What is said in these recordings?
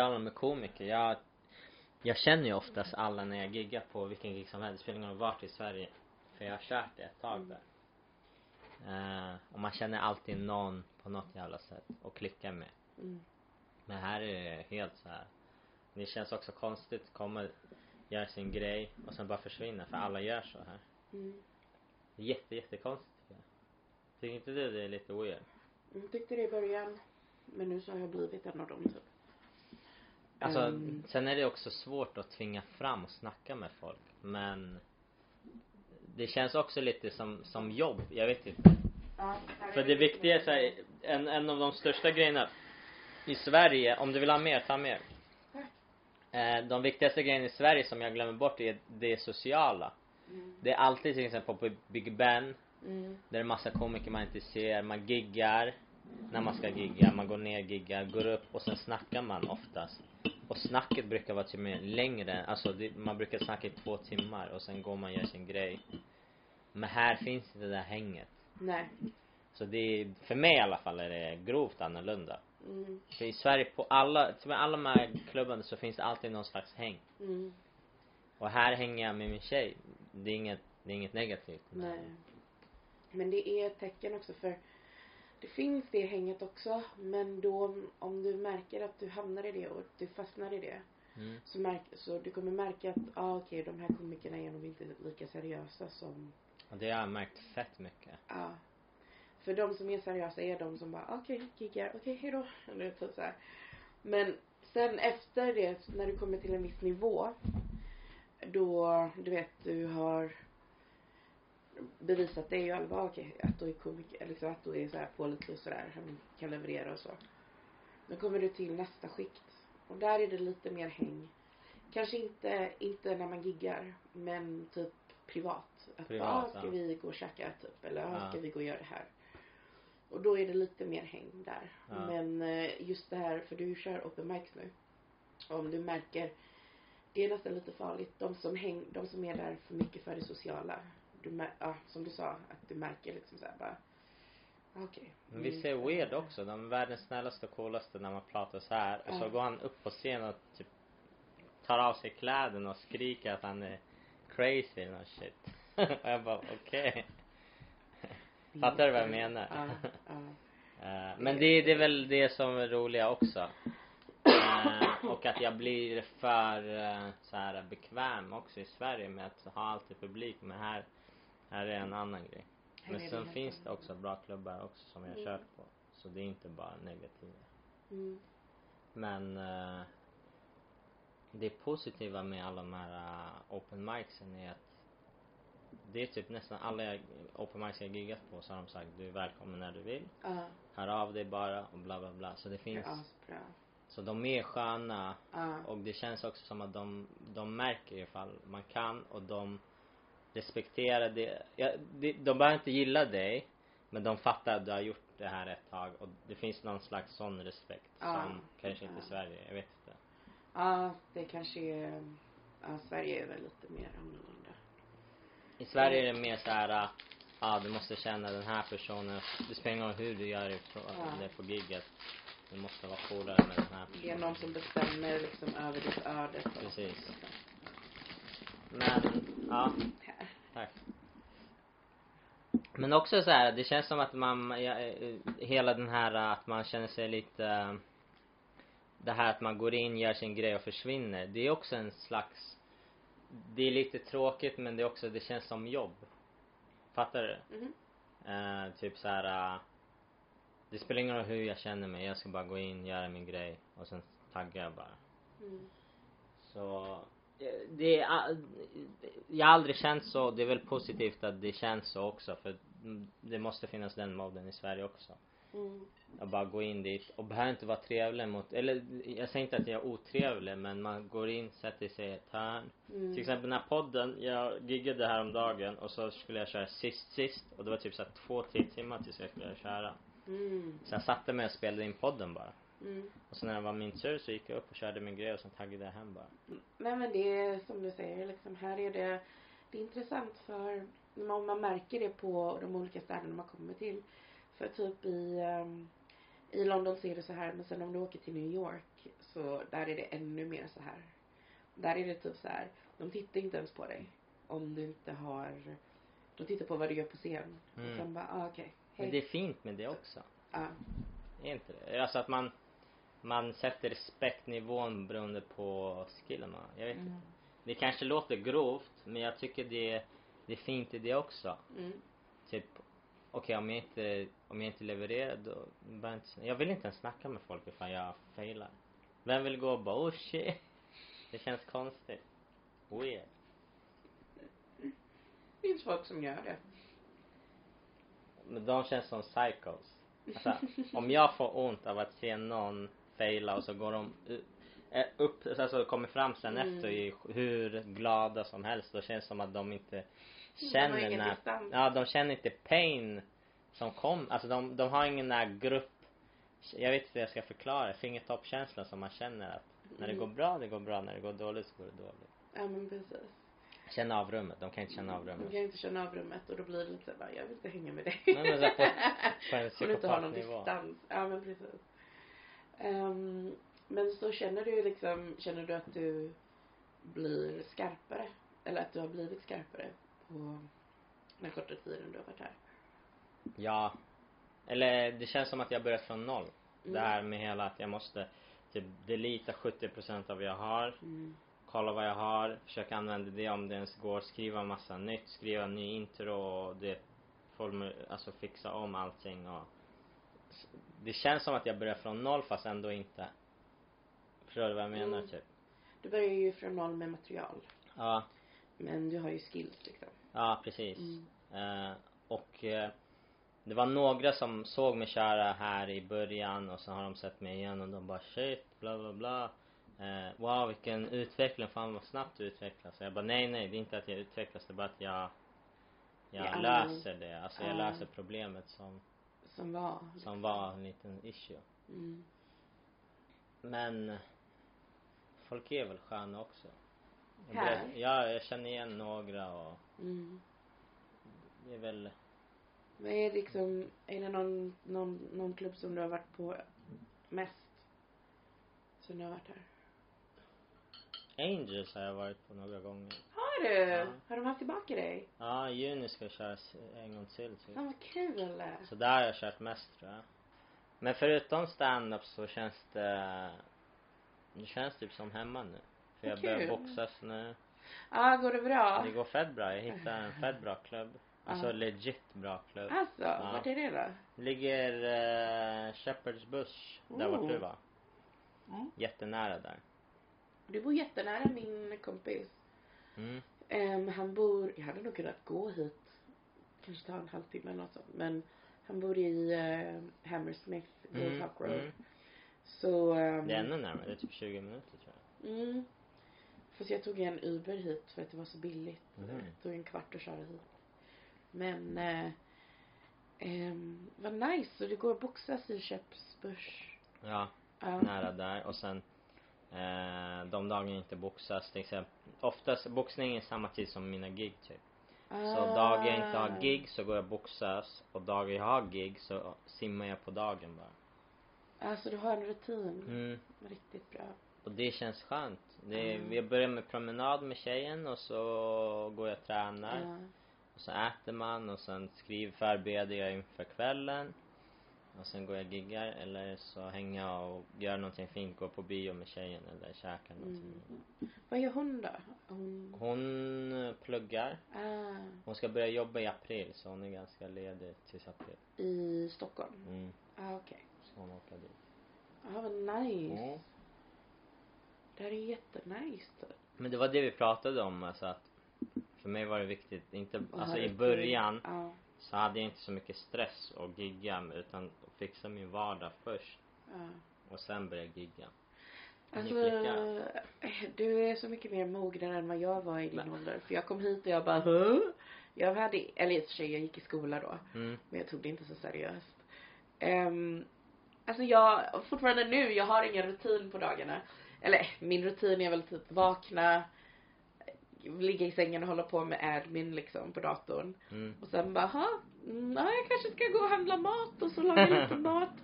sociala med komiker. Jag, jag känner ju oftast alla när jag giggar på vilken gig som helst. Det spelar ingen roll vart i Sverige. För jag har kört det ett tag där. Uh, och man känner alltid någon på något jävla sätt och klickar med. Mm. Men här är det helt så här. Det känns också konstigt att komma, göra sin grej och sen bara försvinna för alla gör så här. Mm. Det är jätte, jättekonstigt tycker jag. Tycker inte du det är lite weird? Jag tyckte det i början. Men nu så har jag blivit en av dem typ. Alltså, Mm. sen är det också svårt att tvinga fram och snacka med folk. Men det känns också lite som, som jobb. Jag vet inte. Ja, För det viktiga är så här, en, en av de största grejerna i Sverige, om du vill ha mer, ta mer. Eh, de viktigaste grejerna i Sverige som jag glömmer bort är det sociala. Mm. Det är alltid till exempel på Big Ben, Mm. där det är massa komiker man inte ser, man giggar när man ska gigga, man går ner, giggar, går upp och sen snackar man oftast. Och snacket brukar vara till och med längre, alltså det, man brukar snacka i två timmar och sen går man och gör sin grej. Men här finns inte det där hänget. Nej. Så det är, för mig i alla fall är det grovt annorlunda. Mm. För i Sverige på alla, till alla de här klubbarna så finns det alltid någon slags häng. Mm. Och här hänger jag med min tjej. Det är inget, det är inget negativt. men- Nej. Men det är ett tecken också för det finns det hänget också men då om du märker att du hamnar i det och du fastnar i det Mm. så, märk, så du kommer märka att ah, okej de här komikerna är nog inte lika seriösa som Och det har jag märkt fett mycket. ja. För de som är seriösa är de som bara okej giggar, okej hejdå. Eller typ så här. Men sen efter det när du kommer till en viss nivå då du vet du har bevisat dig och alla bara okej att du är komiker, liksom att du är så här pålitlig och sådär, han kan leverera och så. Då kommer du till nästa skikt och där är det lite mer häng. Kanske inte, inte när man giggar men typ privat. Att Privat, bara, ah, ska ja. vi gå och käka typ eller ah, Ja. ska vi gå och göra det här. Och då är det lite mer häng där. Ja. Men eh, just det här, för du kör open mics nu. Om du märker, det är nästan lite farligt. De som, häng, de som är där för mycket för det sociala. Du ja, som du sa, att du märker liksom såhär bara, ah, okej. Men vissa är Mm. weird också. De är världens snällaste och coolaste när man pratar så här. Och så går han upp på scen och typ tar av sig kläderna och skriker att han är crazy eller shit. och jag bara okej. Fattar du vad jag menar? Ja, ja. Eh, men det, det är väl det som är roliga också. Eh, och att jag blir för uh, så här bekväm också i Sverige med att ha alltid publik. Men här, här är en annan grej. Här Men är det sen finns det också bra klubbar också som jag Mm. kört på. Så det är inte bara negativa. Mm. Men eh, det positiva med alla de här eh, open micsen är att det är typ nästan alla jag, open mics jag giggat på så har de sagt du är välkommen när du vill. Ja, Hör av dig bara och bla bla bla. Så det det finns, är asbra. så de är sköna Ja, och det känns också som att de, de märker ifall man kan och de respekterar det. Ja, det de behöver inte gilla dig men de fattar att du har gjort det här ett tag och det finns någon slags sån respekt Ja. som kanske inte i. Sverige, jag vet inte. ja det kanske är, ja Sverige är väl lite mer annorlunda. I Sverige är det mer så här, ja ah, du måste känna den här personen. Det spelar ingen roll hur du gör det på, Ja. på gigget. Du måste vara coolare med den här personen. Det är någon som bestämmer liksom över ditt öde. Precis. Men, ja. Tack. Men också så här, det känns som att man, ja, eh, hela den här att man känner sig lite, eh, det här att man går in, gör sin grej och försvinner. Det är också en slags, det är lite tråkigt men det är också, det känns som jobb. Fattar du? Mhm. Eh, typ så här. eh, det spelar ingen roll hur jag känner mig, jag ska bara gå in, göra min grej och sen taggar jag bara. Mm. Så eh, det är, jag har aldrig känt så, det är väl positivt att det känns så också för det måste finnas den moden i Sverige också. Mm. Att bara gå in dit och behöver inte vara trevlig mot, eller jag säger inte att jag är otrevlig men man går in, sätter sig i ett hörn. Mm. Till exempel den här podden, jag giggade häromdagen och så skulle jag köra sist sist och det var typ så här två, tre timmar tills jag skulle köra. Mm. Så jag satte mig och spelade in podden bara. Mm. Och sen när det var min tur så gick jag upp och körde min grej och sen taggade jag hem bara. Nej men det är som du säger liksom här är det Det är intressant för man, man märker det på de olika städerna man kommer till. För typ i um, I London så är det så här, men sen om du åker till New York så där är det ännu mer så här. Där är det typ så här, de tittar inte ens på dig om du inte har, de tittar på vad du gör på scen. Mm. Och sen bara, ah, okej, Men det hej. är fint med det också. Ja. Är inte det? Alltså att man, man sätter respektnivån beroende på skillen man Jag vet inte. Mm. Det kanske låter grovt, men jag tycker det, det är fint i det också. Mm. Typ, okej om jag inte, om jag inte levererar då, jag inte, jag vill inte ens snacka med folk ifall jag failar. Vem vill gå och bara oh shit? Det känns konstigt. Weird. Det finns folk som gör det. Men de känns som psychos. Alltså, om jag får ont av att se någon faila och så går de upp, alltså kommer fram sen Mm. efter i hur glada som helst. Då känns det som att de inte De känner ingen när, ja de känner inte pain som kom, alltså de, de har ingen där grupp, jag vet inte hur jag ska förklara, fingertoppkänsla som man känner att när det Mm. går bra, det går bra, när det går dåligt så går det dåligt. Ja men precis. Känna av rummet, de kan inte känna av De rummet. kan inte känna av rummet och då blir det lite bara, jag vill inte hänga med dig. Nej, men så på- på en Om du inte har någon psykopatnivå. distans. Ja men precis. Ehm, men så känner du liksom, känner du att du blir skarpare? Eller att du har blivit skarpare på den korta tiden du har varit här? Ja. Eller det känns som att jag börjat från noll. Mm. Det här med hela att jag måste typ delita 70% av vad jag har. Mm. Kolla vad jag har. Försöka använda det om det ens går. Skriva massa nytt. Skriva ny intro och det. Alltså fixa om allting och. Det känns som att jag börjar från noll fast ändå inte. Förstår du vad jag menar Mm. typ? Du börjar ju från noll med material. Ja. Men du har ju skills liksom. Ja precis. Mm. Eh, och eh, det var några som såg mig köra här i början och så har de sett mig igen och de bara shit, bla bla bla. Eh, wow vilken utveckling, fan vad snabbt du utvecklas. Så jag bara nej nej, det är inte att jag utvecklas, det är bara att jag jag Ja, löser det, alltså jag ja. löser problemet som, Som var. som var en liten issue. Mm. Men folk är väl sköna också. Jag Här? Ja, jag känner igen några och Mm. det är väl Vad är liksom, är det någon, någon, någon klubb som du har varit på mest? Som du har varit här? Angels har jag varit på några gånger. Du? Ja. Har de haft tillbaka dig? Ja, i juni ska jag köra en gång till typ. Fan vad kul! Så där har jag kört mest tror jag. Men förutom stand-up så känns det Det känns typ som hemma nu. För jag börjar boxas nu. Ja, går det bra? Det går fett bra. Jag hittade en fett bra klubb. Alltså Ja. legit bra klubb. Alltså, vart är det då? Ligger uh, Shepherd's Bush, där vart du Oh. var. Mm. Jättenära där. Du bor jättenära min kompis. Mm. Ehm, han bor, jag hade nog kunnat gå hit. Kanske ta en halvtimme eller något sånt. Men han bor i uh, Hammersmith, Gold Mm. Road. Mm. Så... ehm, Det är ännu närmare. Det är typ 20 minuter tror jag. Mm. Fast jag tog en Uber hit för att det var så billigt. Mhm. Det tog en kvart att köra hit. Men eh, ehm, vad nice. Så det går att boxas i Köpsbörs. Ja. Ja. nära där och sen eh, de dagar jag inte boxas till exempel oftast boxning är samma tid som mina gig typ så Ah. dagar jag inte har gig så går jag boxas och dagar jag har gig så simmar jag på dagen bara Alltså du har en rutin. mm. Riktigt bra. och det känns skönt det Mm. jag börjar med promenad med tjejen och så går jag och tränar Ja. och så äter man och sen skriver förbereder jag inför kvällen och sen går jag och giggar eller så hänger jag och gör någonting fint, går på bio med tjejen eller käkar någonting Mm. Vad gör hon då? Hon... Hon eh, pluggar. Ah, Hon ska börja jobba i april så hon är ganska ledig tills april. I Stockholm? Mm. Ah, okej. Så hon åker dit. Ah, vad nice. Mm. Det här är jättenice. typ. Men det var det vi pratade om alltså att för mig var det viktigt, inte, Och alltså i början Ja. så hade jag inte så mycket stress att gigga utan fixa min vardag först ja. och sen börja gigga. Alltså, flicka. du är så mycket mer mogen än vad jag var i din Men- ålder. För jag kom hit och jag bara, Hå? Jag hade, eller i och för sig jag gick i skola då. Mm. Men jag tog det inte så seriöst. Um, alltså jag, fortfarande nu, jag har ingen rutin på dagarna. Eller min rutin är väl typ vakna, ligga i sängen och hålla på med admin liksom på datorn. Mm. Och sen bara, "Ha, mm, ja, jag kanske ska gå och handla mat och så laga lite mat.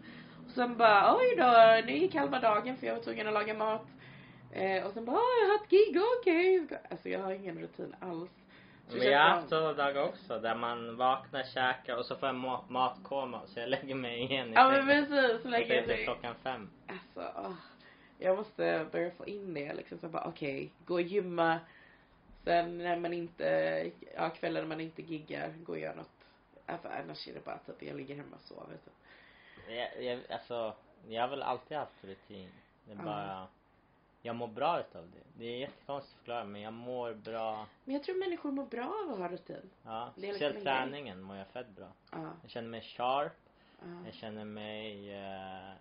Och sen bara, oj då, nu gick halva dagen för jag var tvungen att laga mat. Eh, och sen bara, "Ah, jag har ett gig, okej. Alltså jag har ingen rutin alls. Så Men jag har haft sådana dagar också där man vaknar, käkar och så får jag ma- matkoma så jag lägger mig igen i Ja men precis, lägger det är sig. klockan fem. Alltså, åh. jag måste börja få in det liksom. Så bara, okej, gå och gymma. Sen när man inte, ja kvällar när man inte giggar, gå och göra något. För annars är det bara typ, jag ligger hemma och sover typ. Jag, jag, alltså, jag har väl alltid haft rutin. Det är bara, jag mår bra utav det. Det är jättekonstigt att förklara men jag mår bra. Men jag tror människor mår bra av att ha rutin. Ja, liksom speciellt träningen mår jag fett bra. Ja, Jag känner mig sharp, ja. jag känner mig eh,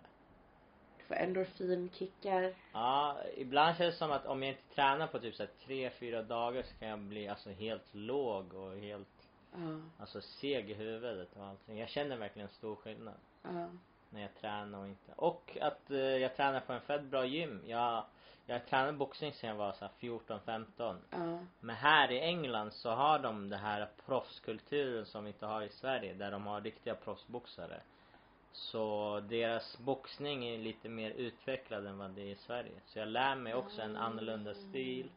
Får endorfinkickar. Ja, ibland känns det som att om jag inte tränar på typ så här tre, fyra dagar så kan jag bli alltså helt låg och helt Ja, alltså seg i huvudet och allting. Jag känner verkligen stor skillnad ja, när jag tränar och inte. Och att eh, jag tränar på en fett bra gym. Jag, jag tränade boxning sen jag var så här 14, 15. ja, Men här i England så har de det här proffskulturen som vi inte har i Sverige där de har riktiga proffsboxare. Så deras boxning är lite mer utvecklad än vad det är i Sverige. Så jag lär mig också en annorlunda stil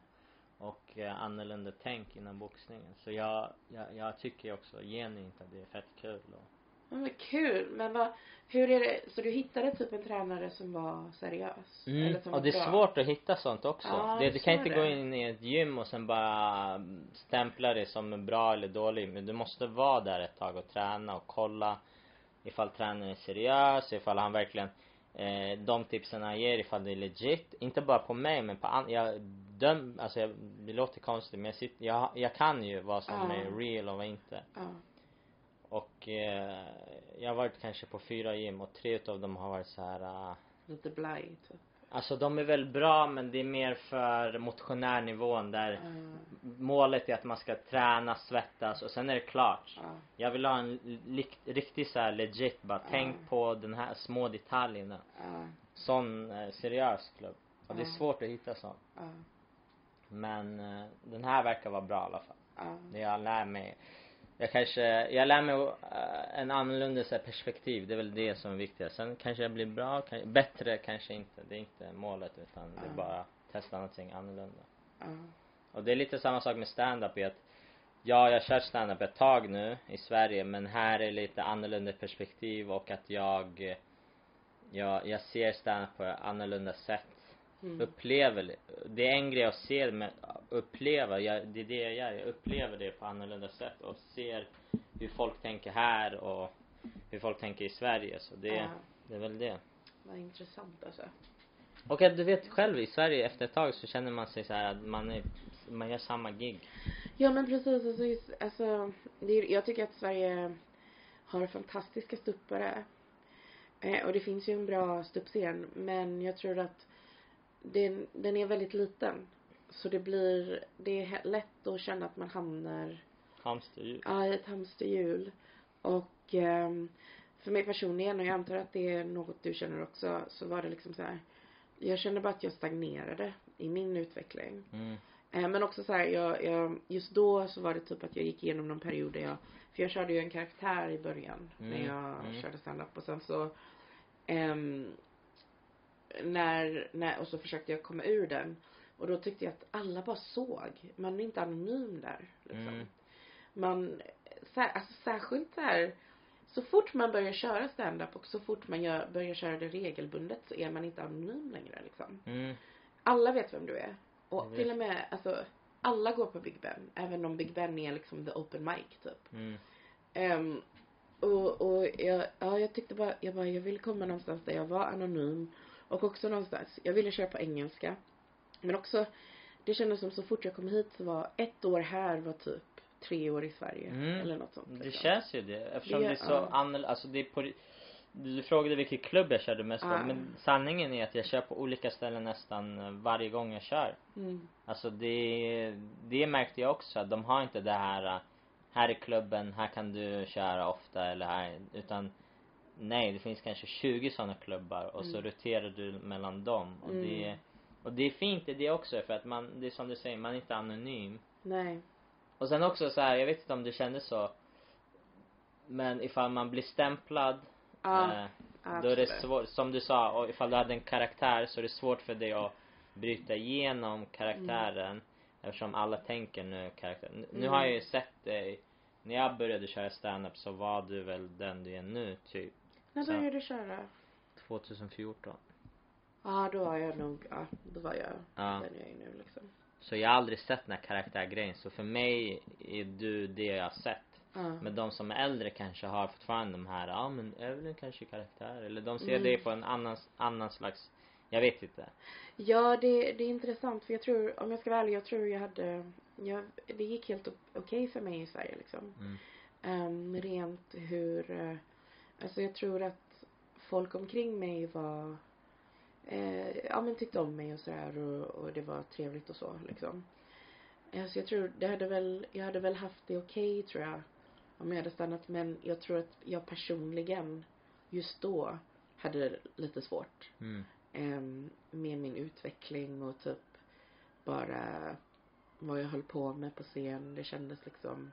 och eh, annorlunda tänk inom boxningen. Så jag, jag, jag tycker också genuint att det är fett kul och Men vad kul. Men vad, hur är det, så du hittade typ en tränare som var seriös? Eller som Och var det är bra? svårt att hitta sånt också. Ja, det, du kan inte är gå det. in i ett gym och sen bara stämpla det som bra eller dålig. Men du måste vara där ett tag och träna och kolla ifall tränaren är seriös, ifall han verkligen eh, de tipsen han ger ifall det är legit. Inte bara på mig men på an- jag döm, alltså jag, det låter konstigt men jag, sitter, jag, jag kan ju vad som Ja. är real och vad inte. Ja. Och eh, jag har varit kanske på fyra gym och tre utav dem har varit så här ah, Lite blaj typ. Alltså de är väl bra men det är mer för motionärnivån där Ja, målet är att man ska träna, svettas och sen är det klart. ja, Jag vill ha en riktig så här legit bara, tänk på den här små detaljerna. Sån eh, seriös klubb. Och det är svårt att hitta sån. Men eh, den här verkar vara bra i alla fall. Det jag lär mig. Jag kanske, jag lär mig eh, en annorlunda så här, perspektiv. Det är väl det som är viktigt. Sen kanske jag blir bra, kan, bättre kanske inte. Det är inte målet utan det är bara testa någonting annorlunda. Och det är lite samma sak med stand-up i att Ja, jag kört stand-up ett tag nu i Sverige men här är lite annorlunda perspektiv och att jag Jag, jag ser stand-up på ett annorlunda sätt. Mm. Upplever, det är en grej att se det men uppleva, jag, det är det jag gör. Jag upplever det på annorlunda sätt och ser hur folk tänker här och hur folk tänker i Sverige. Så det, Ja. det är väl det. Vad intressant alltså. Och du vet själv i Sverige efter ett tag så känner man sig så här att man är, man gör samma gig. Ja men precis, alltså, alltså det är, jag tycker att Sverige har fantastiska stuppare. Eh, och det finns ju en bra ståuppscen men jag tror att den, den är väldigt liten. Så det blir, det är lätt att känna att man hamnar Hamsterhjul. ja, i ett hamsterhjul. Och ehm, för mig personligen, och jag antar att det är något du känner också, så var det liksom så här. Jag kände bara att jag stagnerade i min utveckling. Mm. Eh, Men också så här, jag, jag, just då så var det typ att jag gick igenom någon period där jag, för jag körde ju en karaktär i början när Mm, jag mm. körde standup och sen så ehm, när, när, och så försökte jag komma ur den och då tyckte jag att alla bara såg, man är inte anonym där liksom. Mm. Man, så här, alltså särskilt så här så fort man börjar köra standup och så fort man gör, börjar köra det regelbundet så är man inte anonym längre liksom Mm. alla vet vem du är. Och vet. till och med, alltså, alla går på Big Ben. Även om Big Ben är liksom the open mic typ. Mm. Ehm, och, och jag, ja, jag tyckte bara, jag bara, jag ville komma någonstans där jag var anonym. Och också någonstans, jag ville köra på engelska. Men också, det kändes som så fort jag kom hit så var ett år här var typ tre år i Sverige. Mm. Eller något sånt. Det liksom. känns ju det eftersom Det- det, är så ja. annorlunda, alltså det är på du frågade vilken klubb jag körde mest på, Ja. men sanningen är att jag kör på olika ställen nästan varje gång jag kör. Mm. Alltså det, det märkte jag också, att de har inte det här, här är klubben, här kan du köra ofta eller här, utan nej, det finns kanske 20 sådana klubbar och så Mm. roterar du mellan dem och Mm. det, och det är fint i det också för att man, det är som du säger, man är inte anonym. Nej. Och sen också så här, jag vet inte om du kände så Men ifall man blir stämplad Ja. eh, Då är det svårt, som du sa, och ifall du hade en karaktär så är det svårt för dig att bryta igenom karaktären. Eftersom alla tänker nu karaktär. Nu Mm. har jag ju sett dig, när jag började köra stand-up så var du väl den du är nu, typ När började du köra? 2014. Ja, då var jag nog, ja, då var jag Ja. den jag är nu liksom. Så jag har aldrig sett den här karaktärgrejen. Så för mig är du det jag har sett. Ja. Men de som är äldre kanske har fortfarande de här, ja men Evelyn kanske är karaktär. Eller de ser Mm. det på en annan, annan slags, jag vet inte. Ja, det, det är intressant för jag tror, om jag ska vara ärlig, jag tror jag hade, jag, det gick helt okej för mig i Sverige liksom. Mm. Ehm, rent hur, eh, alltså jag tror att folk omkring mig var, eh, ja men tyckte om mig och sådär och, och det var trevligt och så liksom. Eh, så jag tror, det hade väl, jag hade väl haft det okej tror jag. Om jag hade stannat men jag tror att jag personligen just då hade lite svårt Mm. em, med min utveckling och typ bara vad jag höll på med på scen. Det kändes liksom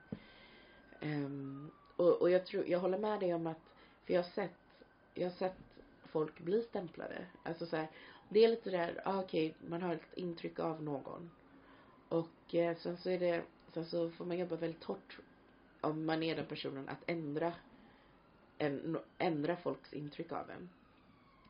em, och, och jag tror, jag håller med dig om att för jag har sett, jag har sett folk bli stämplade. Alltså så här, det är lite där, ah, okej, man har ett intryck av någon. Och eh, sen så är det, sen så får man jobba väldigt hårt om man är den personen att ändra en, ändra folks intryck av en.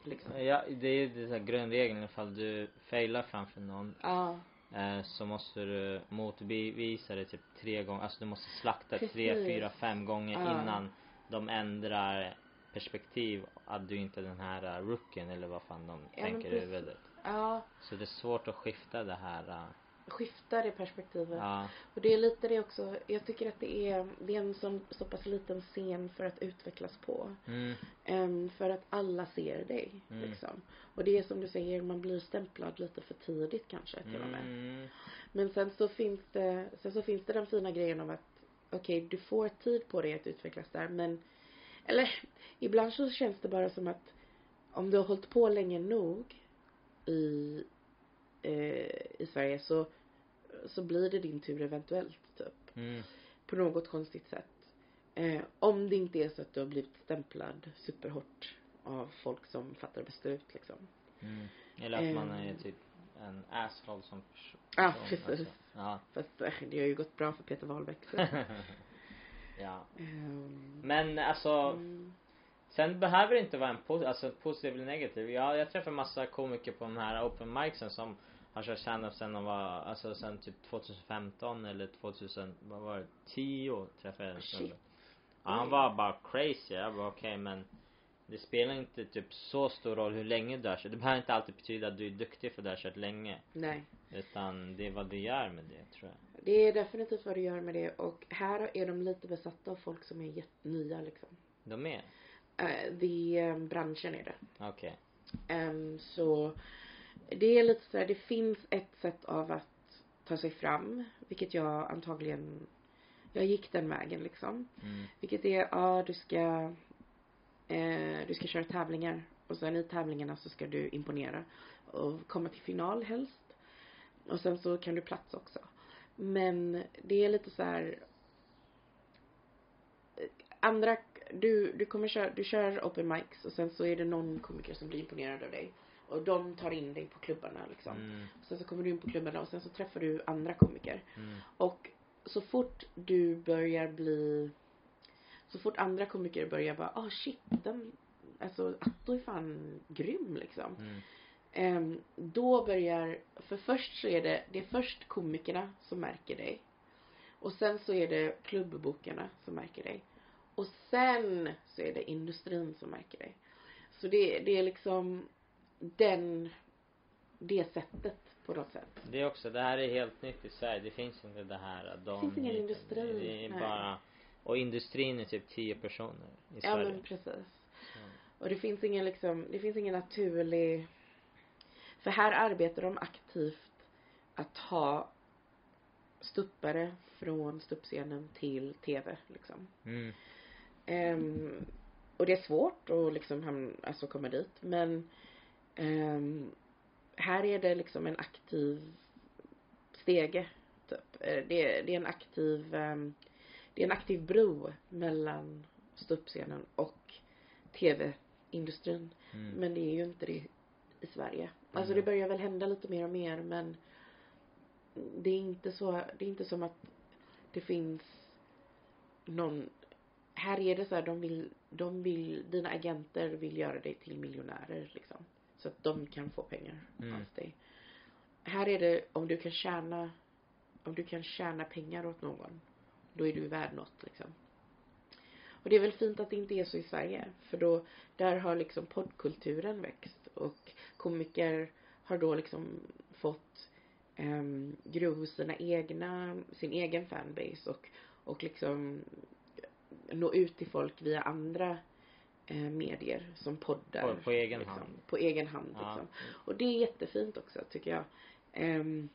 Liksom. Ja, det är ju här grundregeln ifall du failar framför någon Ja. eh, så måste du motbevisa det typ tre gånger, alltså du måste slakta tre, Precis. fyra, fem gånger Ja. innan de ändrar perspektiv att du inte är den här uh, rookien eller vad fan de Ja, tänker i huvudet. Ja, Så det är svårt att skifta det här. Uh, skifta det perspektivet. ja. Och det är lite det också, jag tycker att det är, det är en sån, så pass liten scen för att utvecklas på. Mm, Ehm, för att alla ser dig. Mm. Liksom. Och det är som du säger, man blir stämplad lite för tidigt kanske till och med. mm, Men sen så finns det, sen så finns det den fina grejen om att okej, du får tid på dig att utvecklas där men eller ibland så känns det bara som att om du har hållit på länge nog i eh, i Sverige så så blir det din tur eventuellt typ mm, på något konstigt sätt. Eh, om det inte är så att du har blivit stämplad superhårt av folk som fattar beslut liksom. mm. Eller att man är Ehm. typ en asshole som person. Ja, person, precis. ja. Fast eh, det har ju gått bra för Peter Wahlbeck. Så. ja. Ehm, Men alltså, mm. sen behöver det inte vara en po- alltså, positiv eller negativ. Jag, jag träffar massa komiker på de här open micsen som har kört stand-up sen de var, alltså sen typ 2015 eller 2000, vad var det, 10 träffade jag en snubbe. Ja, han var bara crazy. Jag bara okej men det spelar inte typ så stor roll hur länge du har kört. Det behöver inte alltid betyda att du är duktig för att du har kört länge. Nej. Utan det är vad du gör med det tror jag. Det är definitivt vad du gör med det och här är de lite besatta av folk som är jättenya liksom. De är? Uh, det, eh, branschen är det. Okej. Ehm, så det är lite så här, det finns ett sätt av att ta sig fram, vilket jag antagligen, jag gick den vägen liksom. Mm. Vilket är, ja du ska, eh, du ska köra tävlingar och sen i tävlingarna så ska du imponera och komma till final helst. Och sen så kan du plats också. Men det är lite så här. eh, Andra, du, du kommer köra, du kör open mics och sen så är det någon komiker som blir imponerad av dig. Och de tar in dig på klubbarna liksom. Mm. Sen så kommer du in på klubbarna och sen så träffar du andra komiker. Mm. Och så fort du börjar bli så fort andra komiker börjar bara ah shit den alltså Atto är fan grym liksom. Mm. Ehm, då börjar, för först så är det, det är först komikerna som märker dig. Och sen så är det klubbbokarna som märker dig. Och sen så är det industrin som märker dig. Så det, det är liksom den, det sättet på något sätt. Det är också, det här är helt nytt i Sverige. Det finns inte det här de finns ingen industri. Det är Nej. bara, och industrin är typ 10 personer i Ja Sverige. men precis. Och det finns ingen liksom, det finns ingen naturlig För här arbetar de aktivt att ha stuppare från stuppscenen till TV liksom. Mm. Ehm, och det är svårt att liksom ham- alltså komma dit men ehm, här är det liksom en aktiv stege typ. Eh, Det, det är en aktiv ehm, det är en aktiv bro mellan ståuppscenen och TV industrin. Mm. Men det är ju inte det i Sverige. Alltså det börjar väl hända lite mer och mer men det är inte så, det är inte som att det finns någon här är det så här, de vill, de vill, dina agenter vill göra dig till miljonärer liksom. Så att de kan få pengar Mm. av dig. Här är det, om du kan tjäna, om du kan tjäna pengar åt någon, då är du värd något liksom. Och det är väl fint att det inte är så i Sverige. För då, där har liksom poddkulturen växt och komiker har då liksom fått um, gro sina egna, sin egen fanbase och, och liksom nå ut till folk via andra eh, medier som poddar. På, på egen liksom, hand. På egen hand Ja. liksom. Och det är jättefint också tycker jag. Ehm,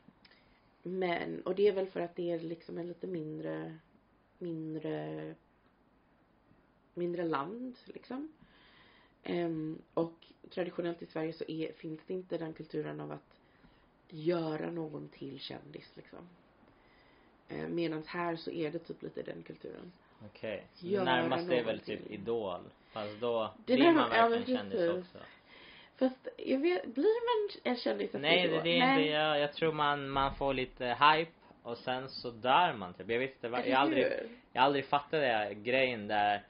men, och det är väl för att det är liksom en lite mindre, mindre, mindre land liksom. Ehm, och traditionellt i Sverige så är, finns det inte den kulturen av att göra någon till kändis liksom. Eh, Medan här så är det typ lite den kulturen. Okej. Det Göra närmaste är väl typ. Idol. Fast då Det blir man ja, verkligen kändis precis. också. Fast jag vet, blir man en kändis efter Nej, det, det är inte, jag, jag tror man, man får lite hype och sen så dör man typ. Jag vet inte jag har aldrig, jag har aldrig fattat det grejen där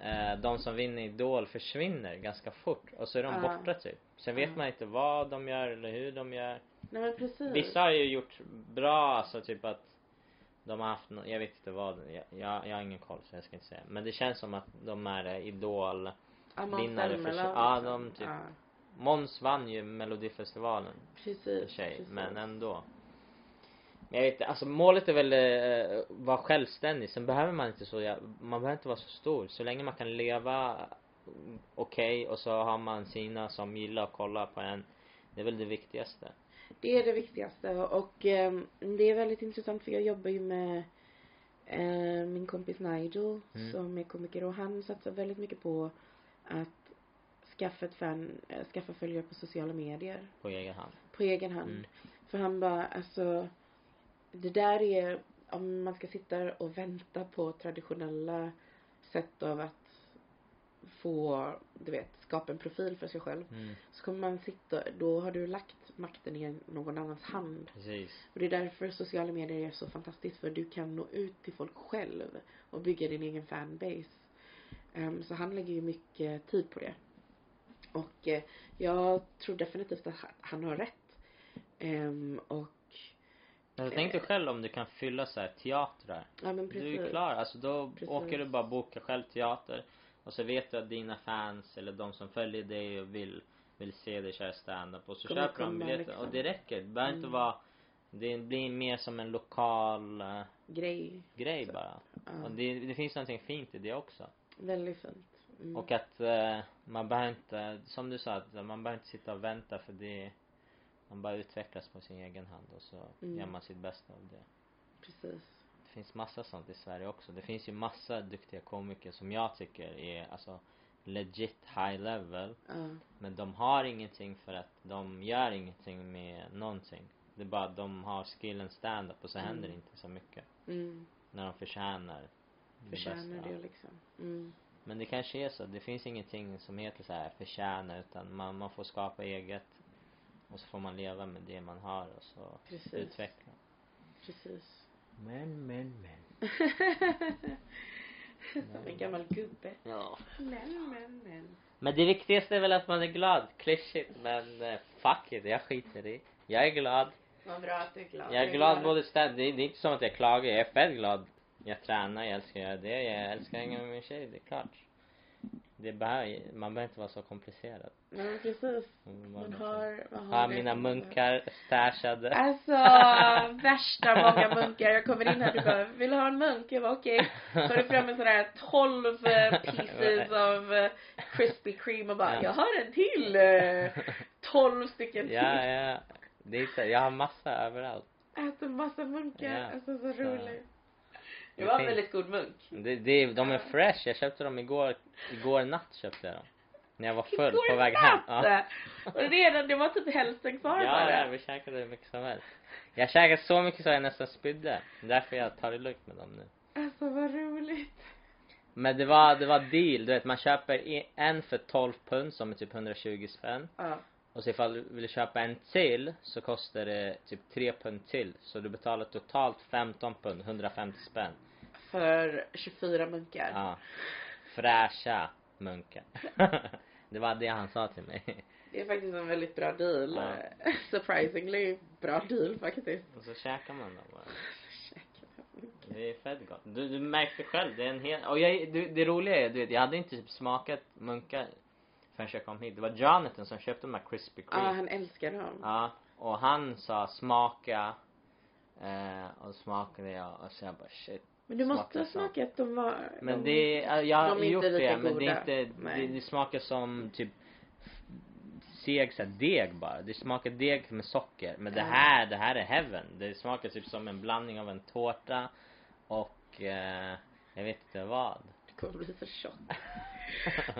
eh, de som vinner Idol försvinner ganska fort och så är de Ja. borta typ. Sen vet Ja. man inte vad de gör eller hur de gör. Nej men precis. Vissa har ju gjort bra, alltså typ att de har haft, nå- jag vet inte vad, jag, jag, jag har ingen koll så jag ska inte säga. Men det känns som att de är Idol vinnare för sig. Ja, de typ- Ja, Måns vann ju melodifestivalen precis. för sig, precis. men ändå. Men jag vet inte, alltså målet är väl eh, vara självständig. Sen behöver man inte så, man behöver inte vara så stor. Så länge man kan leva okej och så har man sina som gillar att kolla på en. Det är väl det viktigaste. Det är det viktigaste och ehm, det är väldigt intressant för jag jobbar ju med eh, min kompis Nigel Mm. som är komiker och han satsar väldigt mycket på att skaffa ett fan, eh, skaffa följare på sociala medier På egen hand. på egen hand. Mm. För han bara, alltså det där är, om man ska sitta och vänta på traditionella sätt av att få, du vet, skapa en profil för sig själv. Mm, Så kommer man sitta, då har du lagt makten i någon annans hand. precis. Och det är därför sociala medier är så fantastiskt för du kan nå ut till folk själv och bygga din egen fanbase. Ehm, så han lägger ju mycket tid på det. Och eh, jag tror definitivt att han- har rätt. Ehm, och Men jag tänkte själv om du kan fylla så här teatrar. ja men Du precis. är klar, alltså då Precis. åker du bara boka själv teater. Och så vet du att dina fans eller de som följer dig och vill, vill se dig köra stand-up och så Kommer köper de biljetter. liksom. Och det räcker. Det behöver inte Mm. vara det blir mer som en lokal uh, Grej. grej Så. bara. Ja, Och det, det finns någonting fint i det också. väldigt fint. Mm. Och att eh, man behöver inte, som du sa, att man behöver inte sitta och vänta för det man bara utvecklas på sin egen hand och så Mm. gör man sitt bästa av det. Precis. Det finns massa sånt i Sverige också. Det finns ju massa duktiga komiker som jag tycker är alltså legit high level. Ja. Men de har ingenting för att de gör ingenting med någonting. Det är bara att de har skillen stand-up och så Mm. händer det inte så mycket. Mm. När de förtjänar det Förtjänar bästa. det liksom. Mm. Men det kanske är så. Det finns ingenting som heter så här förtjäna utan man, man får skapa eget. Och så får man leva med det man har och så Precis. utveckla. Precis. Men, men, men. Som en gammal gubbe. Ja. Men, men, men. Men det viktigaste är väl att man är glad. Klyschigt men eh, fuck it, jag skiter i. Jag är glad. Vad bra att du är glad. Jag är glad både är- det är inte som att jag klagar. Jag är fett glad. Jag tränar, jag älskar att göra det. Jag älskar att hänga med min tjej, det är klart. Det behöver, man behöver inte vara så komplicerad. Ja, men precis. Man Man bara- har, man har har mina munkar stashade. Alltså, värsta många munkar. Jag kommer in här och bara, vill du ha en munk? Jag bara okej. Så har du fram en sån här 12 eh, pieces av eh, Krispy Kreme och bara, Ja. jag har en till. eh, 12 stycken till. Ja, ja. Det är så, jag har massa överallt. Äter massa munkar. Ja. Alltså så Så- roligt. Det var en väldigt god munk. Det, det, de är fresh. Jag köpte dem igår, igår natt köpte jag dem. När jag var full på väg hem. Ja, Och redan, det var typ hälften kvar ja, bara. ja vi käkade hur mycket som helst. Jag käkade så mycket så jag nästan spydde. Därför jag tar det lugnt med dem nu. Alltså vad roligt. Men det var, det var deal, du vet man köper en för 12 pund som är typ 120 spänn. Ja. Och så ifall du vill köpa en till så kostar det typ 3 pund till. Så du betalar totalt 15 pund, 150 spänn. För 24 munkar. Ja. Fräscha munkar. det var det han sa till mig. Det är faktiskt en väldigt bra deal. Ja. Surprisingly bra deal faktiskt. Och så käkar man dem bara. Det är fett gott. Du, du märkte själv, det är en hel... Och jag, du, det roliga är, du vet, jag hade inte typ smakat munkar förrän jag kom hit. Det var Jonathan som köpte de här Krispy Ja, Kreme. han älskar dem. Ja, och han sa smaka. Eh, och smakade jag och så jag bara shit. Men du måste Smakar ha smakat de var... Men de, det, är- jag har de gjort det men det är goda. inte, Nej. det, det smakar som typ seg så här, deg bara. Det smakar deg med socker. Men det här, det här är heaven. Det smakar typ som en blandning av en tårta och eh, jag vet inte vad. Det kommer bli så tjock.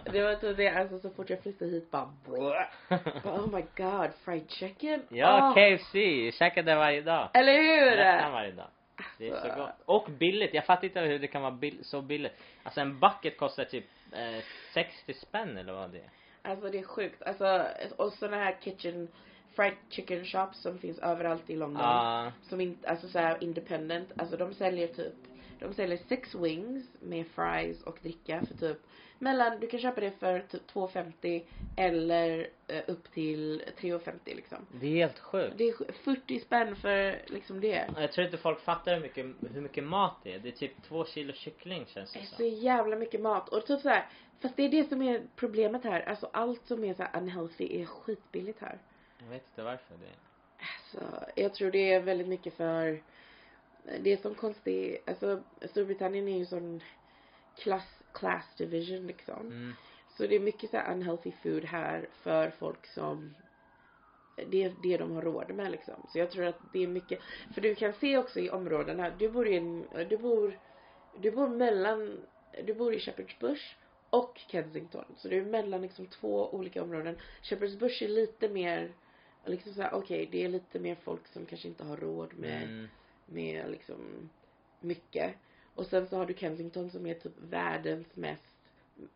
det var typ det, alltså så fort jag flyttade hit bara, bara oh my god, fried chicken. Ja, Åh, KFC. Jag käkar det varje dag. Eller hur? Nästan varje dag. Det är så Alltså. gott. Och billigt. Jag fattar inte hur det kan vara bill- så billigt. Alltså en bucket kostar typ eh, 60 spänn eller vad det är. Alltså det är sjukt. Alltså, och såna här kitchen, fried chicken shops som finns överallt i London. Ja. Som inte, alltså såhär independent. Alltså de säljer typ, de säljer sex wings med fries och dricka för typ mellan, du kan köpa det för typ 2,50 eller eh, upp till 3,50 liksom. det är helt sjukt. Det är sj- 40 spänn för liksom det. Jag tror inte folk fattar hur mycket, hur mycket mat det är. Det är typ två kilo kyckling känns Det det är så som. jävla mycket mat. Och typ så här, fast det är det som är problemet här. Alltså allt som är så här unhealthy är skitbilligt här. Jag vet inte varför det är. Alltså, jag tror det är väldigt mycket för det är som konstigt, alltså Storbritannien är ju sån klass, class division liksom. Mm. Så det är mycket så här unhealthy food här för folk som det är det de har råd med liksom. Så jag tror att det är mycket, för du kan se också i områdena, du bor i en, du bor, du bor mellan, du bor i Shepherd's Bush och Kensington. Så du är mellan liksom två olika områden. Shepherd's Bush är lite mer, liksom såhär, okej det är lite mer folk som kanske inte har råd med Mm. med liksom mycket. Och sen så har du Kensington som är typ världens mest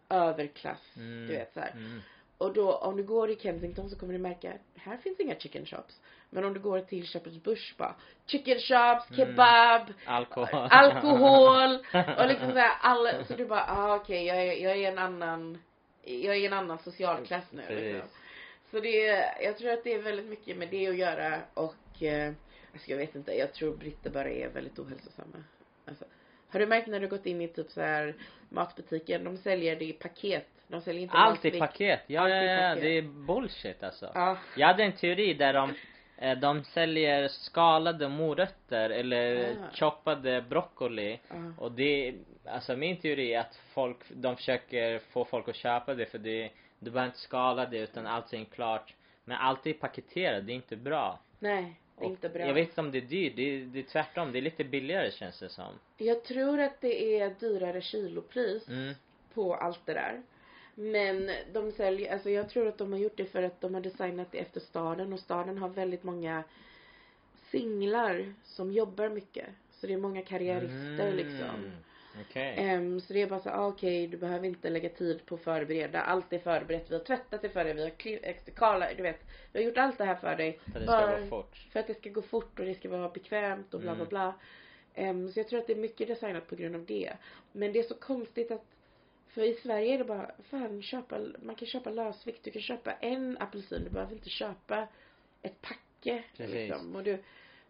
överklass, Mm. du vet så här. Mm. Och då om du går i Kensington så kommer du märka, här finns inga chicken shops. Men om du går till Shepherd's Bush bara, chicken shops, Mm. kebab, Alkohol. alkohol och liksom såhär alla, så du bara, ah okej jag, är, jag är en annan, jag är i en annan socialklass nu Precis. liksom. Så det jag tror att det är väldigt mycket med det att göra och eh, alltså jag vet inte, jag tror britter bara är väldigt ohälsosamma. Alltså, har du märkt när du gått in i typ så här matbutiken, de säljer det i paket. De säljer inte Allt i paket. Ja, Allt ja, ja. Det är bullshit alltså. Ja. Jag hade en teori där de eh, de säljer skalade morötter eller Ah. choppade broccoli Ja. och det, alltså min teori är att folk, de försöker få folk att köpa det för det, du behöver inte skala det utan allting klart. Men allt är paketerat, det är inte bra. Nej, inte bra. Jag vet inte om det är dyrt, det är, det är tvärtom, det är lite billigare känns det som. Jag tror att det är dyrare kilopris Mm. på allt det där. Men de säljer, alltså jag tror att de har gjort det för att de har designat det efter staden och staden har väldigt många singlar som jobbar mycket. Så det är många karriärister Mm. liksom. Okej. Ehm, så det är bara så, ah, okej du behöver inte lägga tid på att förbereda. Allt är förberett. Vi har tvättat det för dig. Vi har klippt, kala, du vet. Vi har gjort allt det här för dig. För det ska gå fort. För att det ska gå fort och det ska vara bekvämt och bla bla Mm. bla. Ehm, så jag tror att det är mycket designat på grund av det. Men det är så konstigt att för i Sverige är det bara, fan köpa, man kan köpa lösvikt. Du kan köpa en apelsin. Du behöver inte köpa ett packe. Precis. Liksom. Och du,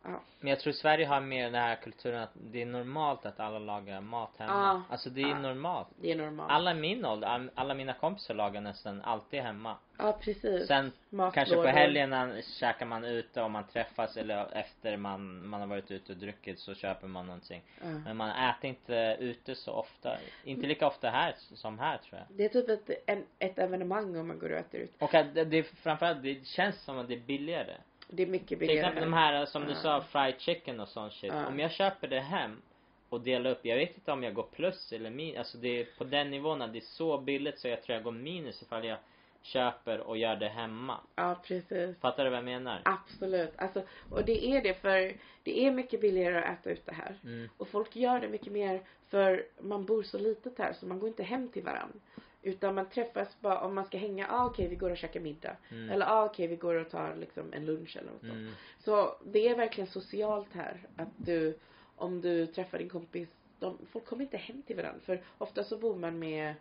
ja. Men jag tror Sverige har mer den här kulturen att det är normalt att alla lagar mat hemma. Ja. Alltså det är Ja. normalt. Det är normalt. Alla min ålder, all- alla mina kompisar lagar nästan alltid hemma. Ja precis. Sen Matlådor. kanske på helgerna käkar man ute om man träffas eller efter man, man har varit ute och druckit så köper man någonting. Ja. Men man äter inte ute så ofta. Inte lika ofta här som här tror jag. Det är typ ett, en, ett evenemang om man går och äter ut. Och att det, det framförallt, det känns som att det är billigare. Det är mycket Till billigare. exempel de här som du sa, fried chicken och sån shit. Om jag köper det hem och delar upp, jag vet inte om jag går plus eller minus. Alltså det är på den nivån att det är så billigt så jag tror jag går minus ifall jag köper och gör det hemma. Ja, precis. Fattar du vad jag menar? Absolut. Alltså, och det är det för det är mycket billigare att äta ute här. Mm. Och folk gör det mycket mer för man bor så litet här så man går inte hem till varandra. Utan man träffas bara om man ska hänga, ah okej vi går och käkar middag. Mm. Eller ah okej vi går och tar liksom en lunch eller något sånt. Mm. Så det är verkligen socialt här. Att du, om du träffar din kompis, de, folk kommer inte hem till varandra. För ofta så bor man med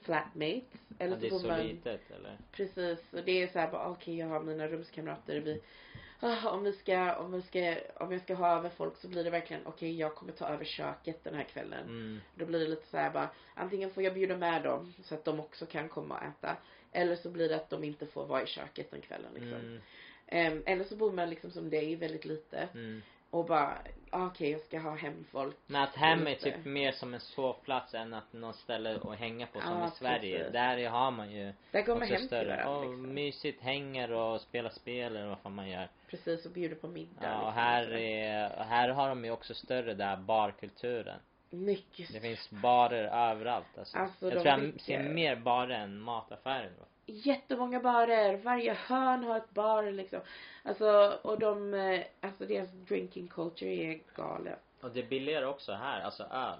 flatmates. Eller Ja, det är så så bor man litet eller? Precis, och det är så här bara okej jag har mina rumskamrater, vi ah, om vi ska, om vi ska, om jag ska ha över folk så blir det verkligen okej jag kommer ta över köket den här kvällen. Mm. Då blir det lite så här bara antingen får jag bjuda med dem så att de också kan komma och äta. Eller så blir det att de inte får vara i köket den kvällen liksom. Mm. Ehm, eller så bor man liksom som dig väldigt lite Mm. Och bara ah, okej jag ska ha hem folk. Men att hem är typ mer som en sovplats än att något ställe att hänga på som Ja, i Sverige. precis. Där har man ju Där går man hem till större. varandra Och liksom. mysigt, hänger och spelar spel eller vad fan man gör. Precis och bjuder på middag. Ja, och liksom, här är, här har de ju också större där barkulturen. Mycket Det finns barer överallt alltså. Alltså, jag tror jag ser mer barer än mataffärer. Jättemånga barer. Varje hörn har ett bar liksom. Alltså, och de, eh, alltså deras drinking culture är galen. Och det är billigare också här, alltså öl.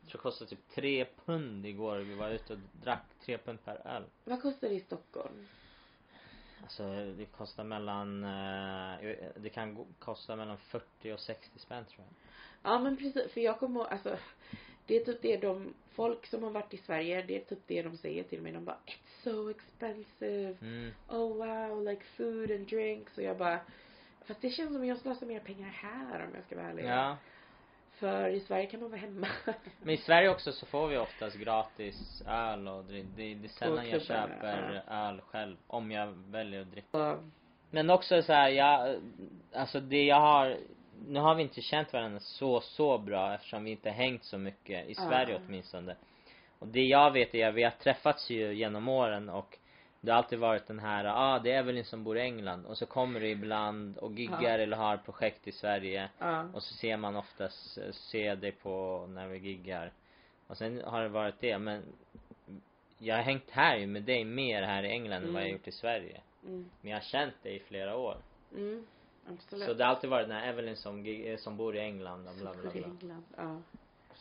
Jag tror det kostade typ tre pund igår. Vi var ute och drack tre pund per öl. Vad kostar det i Stockholm? Alltså det kostar mellan, eh, det kan kosta mellan 40 och 60 spänn tror jag. Ja men precis, för jag kommer alltså det är typ det de, folk som har varit i Sverige, det är typ det de säger till mig. De bara so expensive. Mm. Oh wow, like food and drinks. Och jag bara Fast det känns som jag slösar mer pengar här om jag ska vara ärlig. Ja. För i Sverige kan man vara hemma. Men i Sverige också så får vi oftast gratis öl och det, det, det är sällan jag köper öl själv. Om jag väljer att dricka. Så, Men också så här, jag, alltså det jag har, nu har vi inte känt varandra så, så bra eftersom vi inte hängt så mycket, i Ja. Sverige åtminstone. Och det jag vet är att vi har träffats ju genom åren och det har alltid varit den här, ah det är Evelyn som bor i England och så kommer du ibland och giggar Ja. eller har projekt i Sverige ja. och så ser man oftast, eh, ser dig på när vi giggar. Och sen har det varit det men jag har hängt här ju med dig mer här i England än vad jag Mm. gjort i Sverige. Mm, Men jag har känt dig i flera år. mm, absolut. Så det har alltid varit den här Evelyn som, eh, som bor i England och bla Så bla går i bla. England. Ja.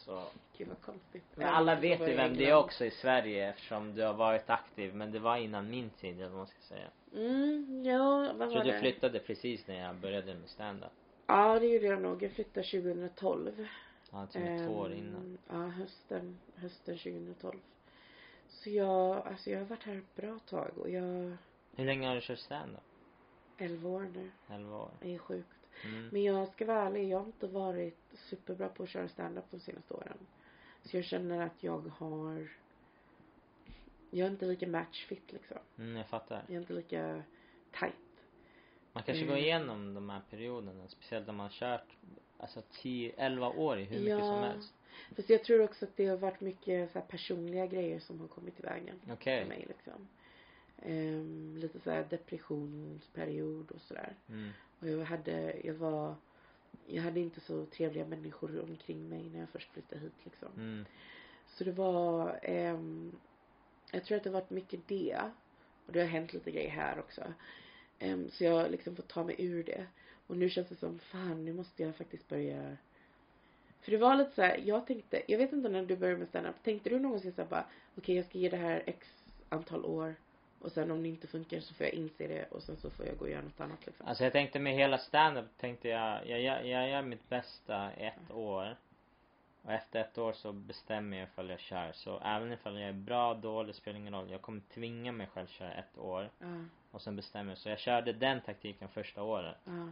Så. Gud vad konstigt. Men alla vet så ju vem det är också i Sverige eftersom du har varit aktiv. Men det var innan min tid eller vad man ska säga. Mm, ja, vad var du det? flyttade precis när jag började med stand-up. Ja, det gjorde jag nog. Jag flyttade 2012. Ja, till och med två år Ehm, innan. Ja, hösten, hösten 2012. Så jag, alltså jag har varit här ett bra tag och jag, Hur länge har du kört stand-up? 11 år nu. 11 år. Det är sjukt. Mm. Men jag ska vara ärlig, jag har inte varit superbra på att köra stand-up de senaste åren. Så jag känner att jag har, jag är inte lika matchfit liksom. Mm, jag fattar. Jag är inte lika tight. Man kanske Mm. går igenom de här perioderna. Speciellt om man har kört alltså 10, 11 år i hur mycket Ja. som helst. Fast jag tror också att det har varit mycket så här personliga grejer som har kommit i vägen. Okej. För mig liksom. Ehm, lite så här depressionsperiod och sådär. Mm. Och jag hade, jag var, jag hade inte så trevliga människor omkring mig när jag först flyttade hit liksom. Mm. Så det var, ehm, jag tror att det har varit mycket det. Och det har hänt lite grejer här också. Ehm, så jag har liksom fått ta mig ur det. Och nu känns det som, fan nu måste jag faktiskt börja för det var lite så här, jag tänkte, jag vet inte när du började med stand-up, tänkte du någonsin såhär bara, okej jag ska ge det här x antal år och sen om det inte funkar så får jag inse det och sen så får jag gå och göra något annat liksom. Alltså jag tänkte med hela stand-up tänkte jag, jag, jag, jag gör mitt bästa ett år. Och efter ett år så bestämmer jag ifall jag kör. Så även ifall jag är bra, dålig, spelar ingen roll. Jag kommer tvinga mig själv köra ett år. Ja, Och sen bestämmer jag. Så jag körde den taktiken första året. ja,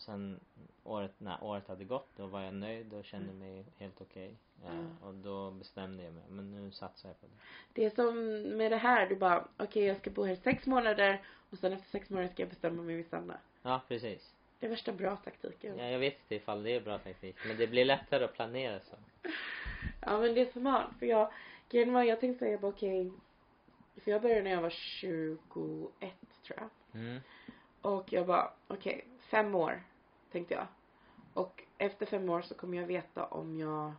Och sen året, när året hade gått då var jag nöjd och kände Mm. mig helt okej. Ja, Mm. Och då bestämde jag mig. Men nu satsar jag på det. Det är som med det här, du bara, okej jag ska bo här sex månader och sen efter sex månader ska jag bestämma mig vid stanna. Ja, precis. Det är värsta bra taktiken. Ja, jag vet inte ifall det är bra taktik. Men det blir lättare att planera så. Ja men det är smart för jag, grejen var jag tänkte säga bara okej, för jag började när jag var 21 tror jag. Mm. Och jag bara okej, fem år tänkte jag. Och efter fem år så kommer jag veta om jag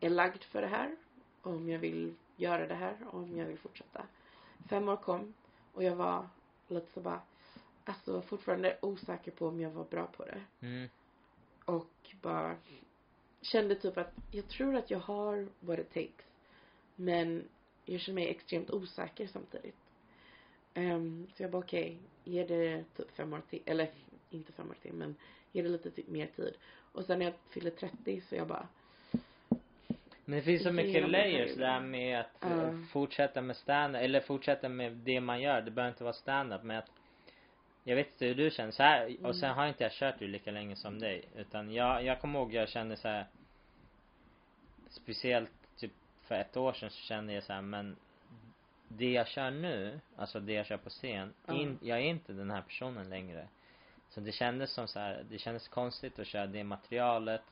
är lagd för det här, om jag vill göra det här och om jag vill fortsätta. Fem år kom och jag var lite så bara, alltså fortfarande osäker på om jag var bra på det. Mm. Och bara kände typ att jag tror att jag har what it takes. Men jag känner mig extremt osäker samtidigt. Ehm, så jag bara okej, ge det typ fem år till, eller inte fem år till men ge det lite typ mer tid. Och sen när jag fyller 30 så jag bara, Men det finns så mycket layers där med att eh, fortsätta med stand eller fortsätta med det man gör. Det behöver inte vara stand-up men att jag vet inte hur du känner så här, och sen Mm. har inte jag kört det lika länge som dig. Utan jag, jag kommer ihåg jag kände så här. Speciellt typ för ett år sedan så kände jag så här, men det jag kör nu, alltså det jag kör på scen, Ja. in, jag är inte den här personen längre. Så det kändes som så här, det kändes konstigt att köra det materialet.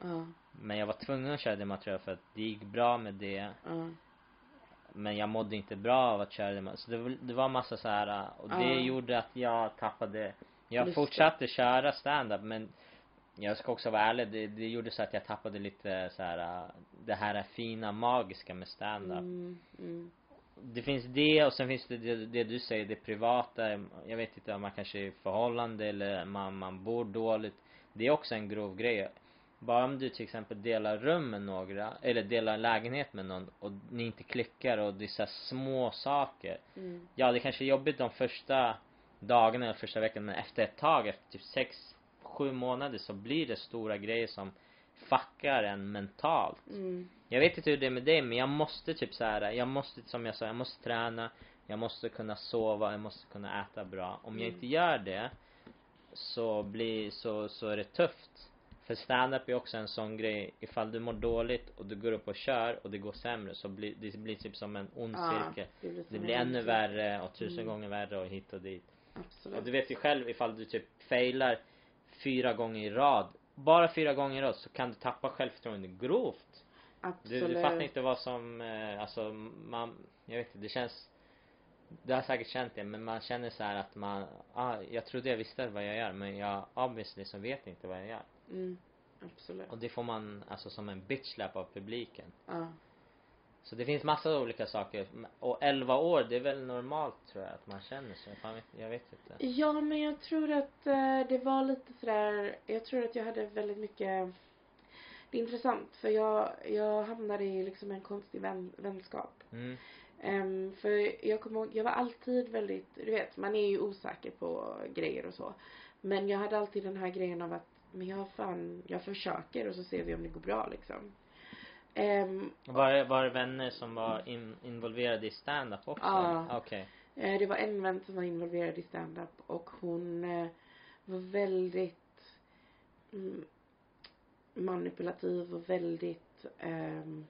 ja, Men jag var tvungen att köra det materialet för att det gick bra med det. ja, Men jag mådde inte bra av att köra det. Så det, var- det var massa så här och det Ja. gjorde att jag tappade Jag Lusten. fortsatte köra stand-up men jag ska också vara ärlig, det, det gjorde så att jag tappade lite så här det här är fina magiska med stand-up. mm, mm, Det finns det och sen finns det, det det du säger, det privata. Jag vet inte om man kanske är i förhållande eller man, man bor dåligt. Det är också en grov grej. Bara om du till exempel delar rum med några, eller delar lägenhet med någon och ni inte klickar och det är så små saker. mm, Ja, det kanske är jobbigt de första dagarna eller första veckan men efter ett tag, efter typ sex, sju månader så blir det stora grejer som fuckar en mentalt. mm, Jag vet inte hur det är med dig men jag måste typ så här, jag måste som jag sa, jag måste träna, jag måste kunna sova, jag måste kunna äta bra. Om jag Mm. inte gör det så blir, så, så är det tufft. För stand-up är också en sån grej, ifall du mår dåligt och du går upp och kör och det går sämre så blir det blir typ som en ond Ja, cirkel. det blir, Det blir ännu värre och tusen Mm. gånger värre och hit och dit. Absolut. Och du vet ju själv ifall du typ failar fyra gånger i rad, bara fyra gånger rad så kan du tappa självförtroende grovt. Du, Absolut. du fattar inte vad som, eh, alltså man, jag vet inte, det känns Du har säkert känt det men man känner så här att man, ah, jag trodde jag visste vad jag gör men jag obviously så vet inte vad jag gör. Mm, absolut. Och det får man alltså som en bitchlap av publiken. Ja. Så det finns massa olika saker. Och 11 år, det är väl normalt tror jag att man känner. Fan, vet- jag vet inte. Ja, men jag tror att eh, det var lite sådär, jag tror att jag hade väldigt mycket Det är intressant för jag, jag hamnade i liksom en konstig vän, vänskap. Mm. Ehm, för jag kommer ihåg, jag var alltid väldigt, du vet, man är ju osäker på grejer och så. Men jag hade alltid den här grejen av att, men jag fan, jag försöker och så ser vi om det går bra liksom. Ehm, Var, det- var det vänner som var in, involverade i stand-up också? Ja. Okej. Eh, Det var en vän som var involverad i stand-up och hon eh, var väldigt mm, manipulativ och väldigt ehm,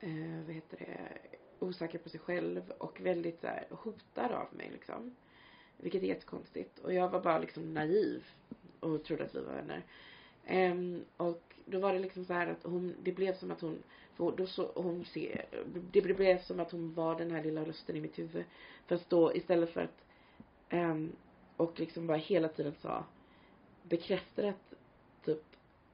eh, vad heter det, osäker på sig själv och väldigt så här, hotad av mig liksom. Vilket är jättekonstigt. Och jag var bara liksom naiv och trodde att vi var vänner. Ehm, och då var det liksom så att hon, det blev som att hon, för då så, hon ser, det blev som att hon var den här lilla rösten i mitt huvud. Fast då istället för att, ehm, och liksom bara hela tiden sa, bekräftade att typ,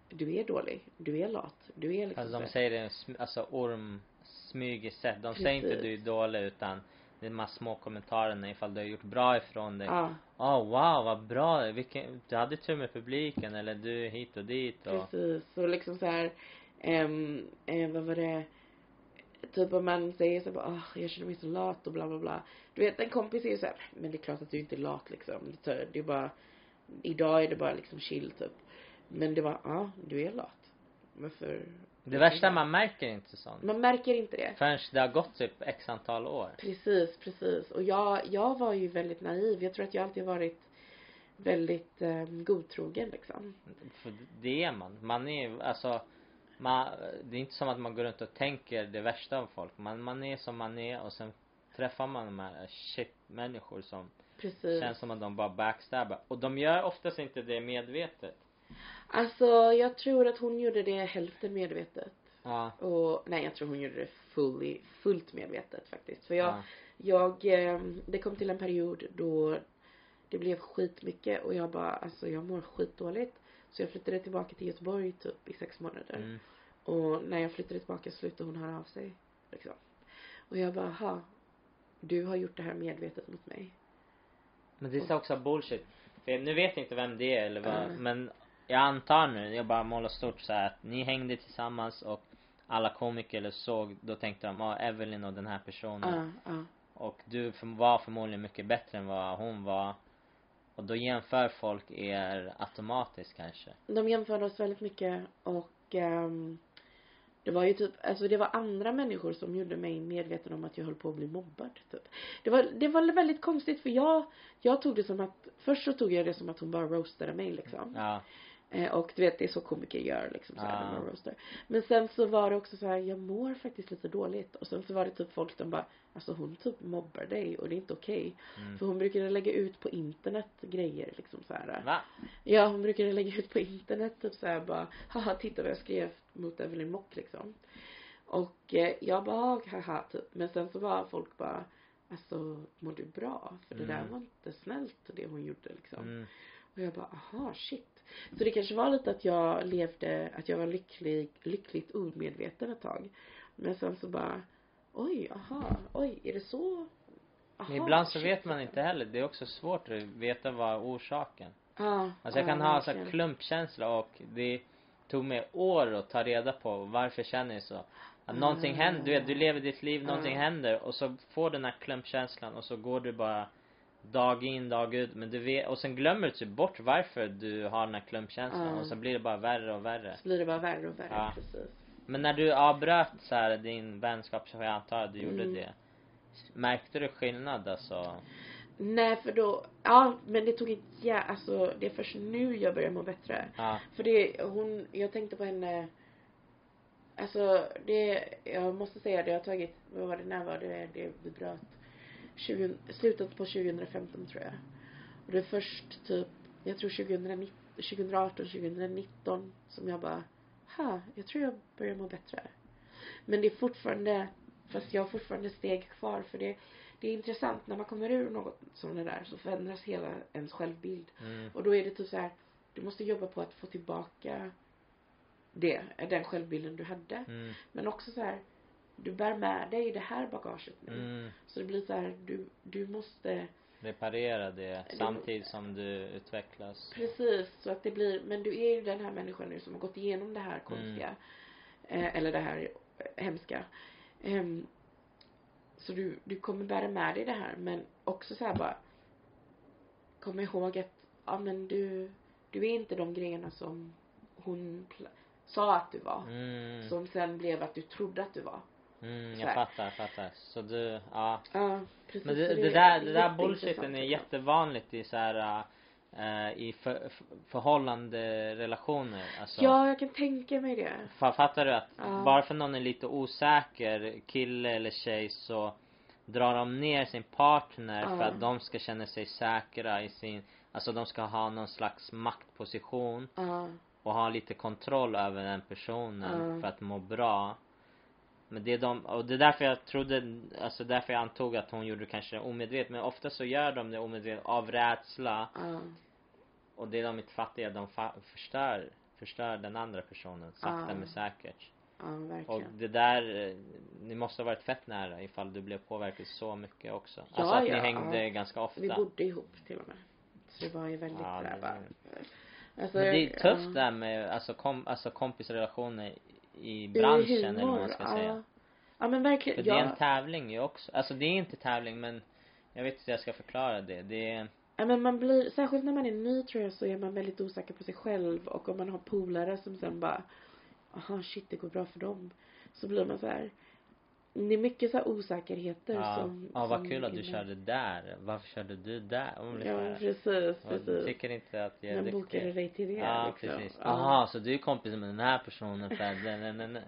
du är dålig, du är lat, du är liksom Alltså de säger det, alltså orm, smyger sätt. De säger inte Precis. du är dålig utan det är här små kommentarerna ifall du har gjort bra ifrån dig. Ja, Åh wow vad bra, vilken, du hade tur med publiken eller du hit och dit och precis. Och liksom så här, ehm, eh, vad var det? Typ om man säger så bara, "Åh, jag känner mig så lat och bla bla bla. Du vet en kompis är ju så här, men det är klart att du inte är lat liksom. Det är- är bara, idag är det bara liksom chill typ. Men det var, ja du är lat. Varför? Det värsta man märker inte sånt. Man märker inte det. Förrän det har gått typ x antal år. Precis, precis. Och jag, jag var ju väldigt naiv. Jag tror att jag alltid varit väldigt eh, godtrogen liksom. För det är man. Man är alltså man, det är inte som att man går runt och tänker det värsta av folk. Man, man är som man är och sen träffar man de här shit människor som Precis. känns som att de bara backstabbar. Och de gör oftast inte det medvetet. Alltså jag tror att hon gjorde det hälften medvetet. Ja. Och nej jag tror hon gjorde det fully, fullt medvetet faktiskt. För jag, ja. jag, eh, det kom till en period då det blev skitmycket och jag bara, alltså jag mår skitdåligt. Så jag flyttade tillbaka till Göteborg typ i sex månader. Mm. Och när jag flyttade tillbaka slutade hon höra av sig. Liksom. Och jag bara, ha. Du har gjort det här medvetet mot mig. Men det är så också bullshit. För nu vet jag inte vem det är eller vad, Mm. men jag antar nu, jag bara målar stort så här att ni hängde tillsammans och alla komiker såg, då tänkte de, ja Evelyn och den här personen. Ja, ja. Och du var förmodligen mycket bättre än vad hon var. Och då jämför folk er automatiskt kanske. De jämförde oss väldigt mycket och ehm, det var ju typ, alltså det var andra människor som gjorde mig medveten om att jag höll på att bli mobbad typ. Det var, det var väldigt konstigt för jag, jag tog det som att, först så tog jag det som att hon bara roastade mig liksom. Ja. Eh, och du vet det är så komiker gör liksom så här, man roastar. Men sen så var det också så här, jag mår faktiskt lite dåligt. Och sen så var det typ folk som bara, alltså hon typ mobbar dig och det är inte okej. Mm. För hon brukade lägga ut på internet grejer liksom så här. Va? Ja, hon brukade lägga ut på internet typ såhär bara, haha titta vad jag skrev mot Evelyn Mock liksom. Och eh, jag bara, haha typ. Men sen så var folk bara, alltså mår du bra? För det där Mm. var inte snällt det hon gjorde liksom. Mm. Och jag bara, aha shit. Så det kanske var lite att jag levde, att jag var lycklig, lyckligt omedveten ett tag. Men sen så bara, oj, aha, oj, är det så? Aha, Men ibland så shit. vet man inte heller. Det är också svårt att veta vad orsaken. Ja, Alltså jag ja, kan ha så här verkligen. klumpkänsla och det tog mig år att ta reda på varför känner jag så. Att någonting Ah. händer, du vet, du lever ditt liv, någonting Ah. händer och så får du den här klumpkänslan och så går du bara dag in, dag ut. Men du vet, och sen glömmer du typ bort varför du har den här klumpkänslan Ah. och så blir det bara värre och värre. Så blir det bara värre och värre, Ja. precis. Men när du avbröt så här din vänskap, så jag antar att du gjorde Mm. det. Märkte du skillnad alltså? Nej för då, ja men det tog inte, ja, alltså det är först nu jag börjar må bättre. Ja. För det, hon, jag tänkte på henne, alltså det, jag måste säga det har tagit, vad var det, när var det, det vi bröt? 20, slutet på 2015 tror jag. Och det är först typ, jag tror 2019, 2018, 2019 som jag bara, ha, jag tror jag börjar må bättre. Men det är fortfarande, fast jag har fortfarande steg kvar för det, det är intressant när man kommer ur något som det där så förändras hela ens självbild. Mm. Och då är det typ så här, du måste jobba på att få tillbaka det, den självbilden du hade. Mm. Men också så här, du bär med dig det här bagaget nu. Mm. Så det blir så här, du, du måste, Reparera det samtidigt som du utvecklas. precis, så att det blir, men du är ju den här människan nu som har gått igenom det här konstiga. Eh, eller det här eh, hemska. Ehm, så du, du kommer bära med dig det här men också så här bara kom ihåg att ja men du, du är inte de grejerna som hon sa att du var. Mm. Som sen blev att du trodde att du var. Mm, jag fattar, jag fattar. Så du, ja. Ja, precis. Men det, det där, det där bullshiten är jättevanligt i så här äh, i för, för, förhållande relationer. Alltså, Ja, jag kan tänka mig det. fa- fattar du att Ja. bara för någon är lite osäker, kille eller tjej, så drar de ner sin partner för Ja. att de ska känna sig säkra i sin, alltså de ska ha någon slags maktposition Ja, och ha lite kontroll över den personen Ja. för att må bra. Men det är de, och det är därför jag trodde, alltså därför jag antog att hon gjorde det kanske omedvetet. Men ofta så gör de det omedvetet av rädsla. ja, Och det de inte fattar är att de fa- förstör, förstör den andra personen sakta Ja. men säkert. ja, Och verkligen. det där, eh, ni måste ha varit fett nära ifall du blev påverkad så mycket också. Ja, alltså att ja, ni hängde ja. ganska ofta. Vi bodde ihop till och med. Så det var ju väldigt Ja, sådär det-. Alltså, Men det är tufft ja. där med alltså, kom, alltså kompisrelationer i I branschen eller vad man humor, ska ja. säga. Ja men verkligen. För det ja. är en tävling ju också. Alltså det är inte tävling men jag vet inte hur jag ska förklara det. Det är, Ja men man blir, särskilt när man är ny tror jag så är man väldigt osäker på sig själv och om man har polare som sen bara aha shit det går bra för dem. Så blir man så här. Det är mycket så här osäkerheter ja, som ja vad som kul att du med. körde där. Varför körde du där? Och blir så Ja precis, "Vad, du precis. tycker inte att jag är Jag bokade duktig. dig till det Ja liksom. precis. Ja. Aha så du är kompis med den här personen för att nej, nej, nej, nej.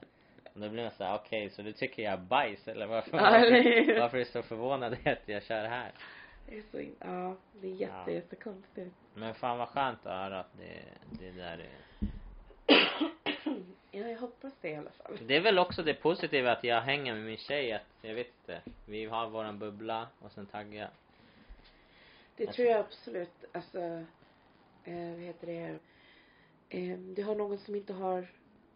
Och Då blir man såhär, okej så du tycker jag är bajs eller varför? Ja, det- varför är du så förvånad att jag kör här? Det är så, ja det är jätte, Ja. jättekonstigt. Men fan vad skönt att höra att det, det där är Ja jag hoppas det i alla fall. Det är väl också det positiva att jag hänger med min tjej att, jag vet inte, vi har våran bubbla och sen taggar jag. Det tror jag absolut. Alltså, eh, vad heter det? Eh, du har någon som inte har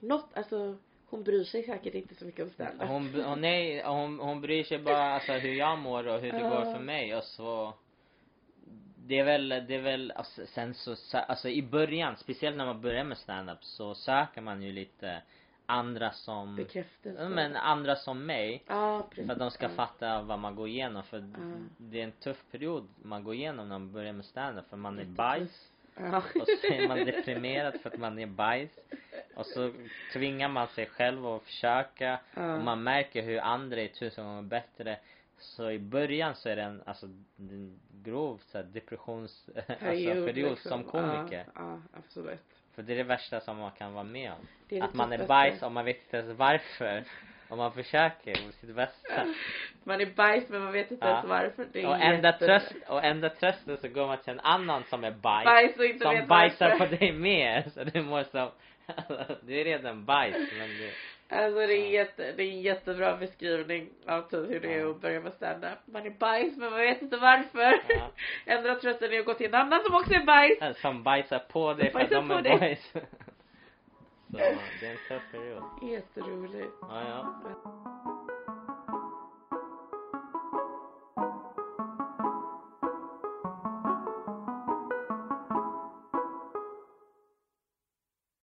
något, alltså Hon bryr sig säkert inte så mycket om stand-up. Hon, hon, nej, hon, hon bryr sig bara alltså hur jag mår och hur det Ja. går för mig och så det är väl, det är väl, alltså, sen så, så, alltså i början, speciellt när man börjar med stand-up så söker man ju lite andra som, Bekräftelse. men andra som mig. Ja, precis. För att de ska fatta vad man går igenom för Ja. det är en tuff period man går igenom när man börjar med stand-up för man är bajs Ja. och så är man deprimerad för att man är bajs och så tvingar man sig själv att försöka Ja. och man märker hur andra är tusen gånger bättre så i början så är det en, alltså en grov så här, depressions, alltså period liksom. som komiker Ja, ja, absolut. för det är det värsta som man kan vara med om Det är att man är bajs och man vet inte ens varför och man försöker på sitt bästa Man är bajs men man vet inte Ja. ens varför. Det är och enda jätte- tröst, och enda trösten så går man till en annan som är bajs, Bajs och inte som vet bajsar varför. på dig med så du mår som du är redan bajs men du Alltså det är, jätte, det är en jättebra beskrivning av typ hur det är att börja med stand-up. Man är bajs men man vet inte varför. Ja. Enda trösten är att gå till en annan som också är bajs. som bajsar på dig för att de är dig. bajs så det är en tuff period Jätteroligt. ja ja